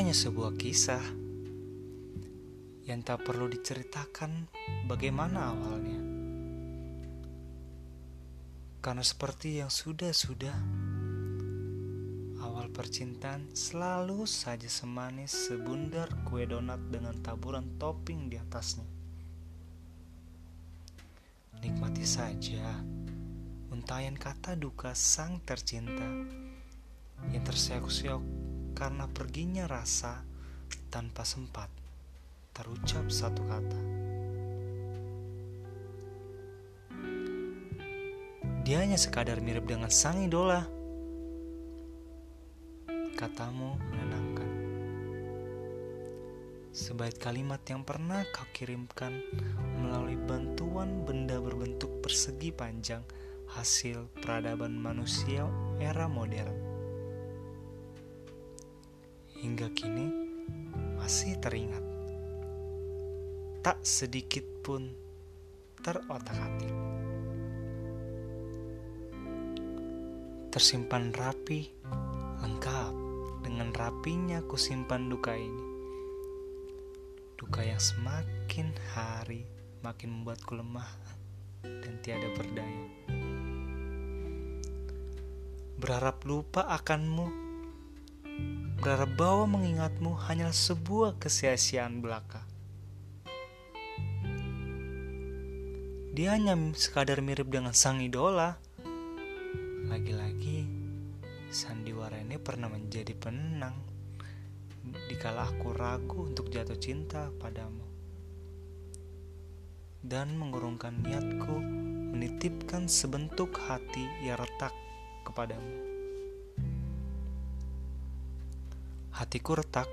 hanya sebuah kisah yang tak perlu diceritakan bagaimana awalnya. Karena seperti yang sudah-sudah, awal percintaan selalu saja semanis sebundar kue donat dengan taburan topping di atasnya. Nikmati saja untayan kata duka sang tercinta yang terseok-seok karena perginya rasa tanpa sempat terucap satu kata. Dia hanya sekadar mirip dengan sang idola. Katamu menenangkan. Sebaik kalimat yang pernah kau kirimkan melalui bantuan benda berbentuk persegi panjang hasil peradaban manusia era modern. Hingga kini masih teringat tak sedikit pun terotak-atik. Tersimpan rapi, lengkap dengan rapinya kusimpan duka ini. Duka yang semakin hari makin membuatku lemah dan tiada berdaya. Berharap lupa akanmu, berharap bahwa mengingatmu hanyalah sebuah kesia-siaan belaka. Dia hanya sekadar mirip dengan sang idola. Lagi-lagi, sandiwara ini pernah menjadi penenang dikala aku ragu untuk jatuh cinta padamu. Dan mengurungkan niatku menitipkan sebentuk hati yang retak kepadamu. Hatiku retak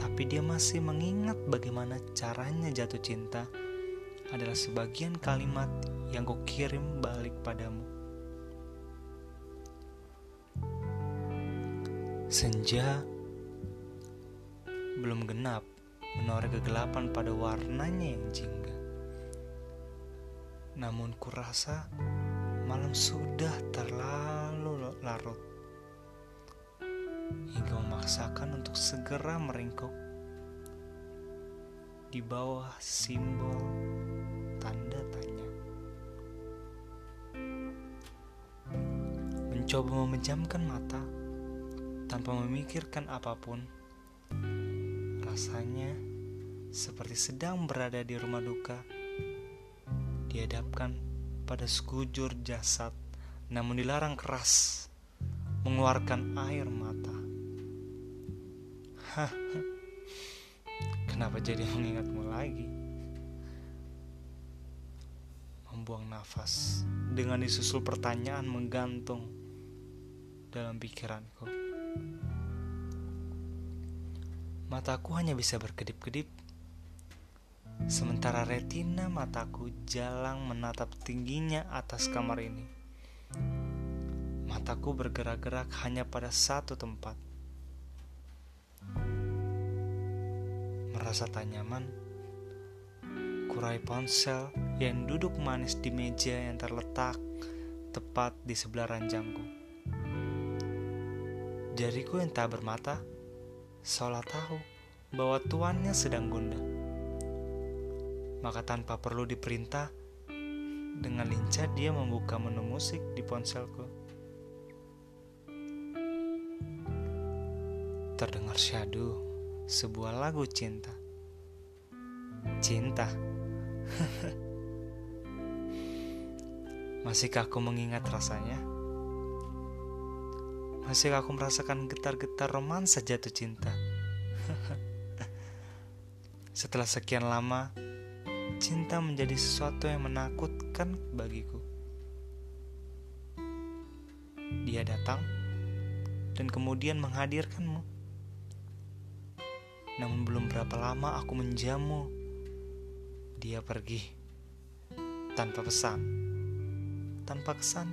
tapi dia masih mengingat bagaimana caranya jatuh cinta adalah sebagian kalimat yang kau kirim balik padamu. Senja belum genap menoreh kegelapan pada warnanya yang jingga. Namun kurasa malam sudah terlalu larut hingga memaksakan untuk segera meringkuk di bawah simbol tanda tanya. Mencoba memejamkan mata tanpa memikirkan apa pun, rasanya seperti sedang berada di rumah duka, dihadapkan pada sekujur jasad, namun dilarang keras mengeluarkan air mata. Kenapa jadi mengingatmu lagi? Membuang nafas dengan disusul pertanyaan menggantung dalam pikiranku. Mataku hanya bisa berkedip-kedip, sementara retina mataku jalang menatap tingginya atas kamar ini. Mataku bergerak-gerak hanya pada satu tempat merasa tak nyaman, kurai ponsel yang duduk manis di meja yang terletak tepat di sebelah ranjangku. Jariku yang tak bermata, seolah tahu bahwa tuannya sedang gundah. Maka tanpa perlu diperintah, dengan lincah dia membuka menu musik di ponselku. Terdengar syadu sebuah lagu cinta. Cinta. Masihkah aku mengingat rasanya? Masihkah aku merasakan getar-getar romansa jatuh cinta? Setelah sekian lama, cinta menjadi sesuatu yang menakutkan bagiku. Dia datang dan kemudian menghadirkanmu namun belum berapa lama aku menjamu. Dia pergi tanpa pesan, tanpa kesan,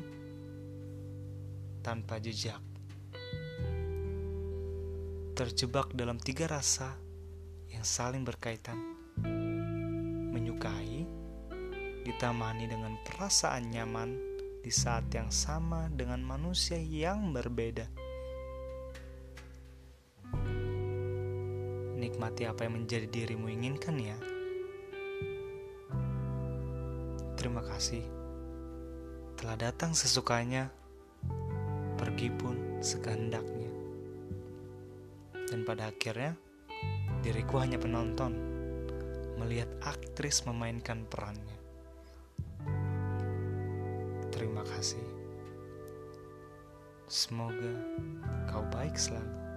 tanpa jejak. Terjebak dalam tiga rasa yang saling berkaitan. Menyukai ditamani dengan perasaan nyaman di saat yang sama dengan manusia yang berbeda. Nikmati apa yang menjadi dirimu inginkan ya. Terima kasih telah datang sesukanya, pergi pun sekehendaknya. Dan pada akhirnya, diriku hanya penonton, melihat aktris memainkan perannya. Terima kasih. Semoga kau baik selalu.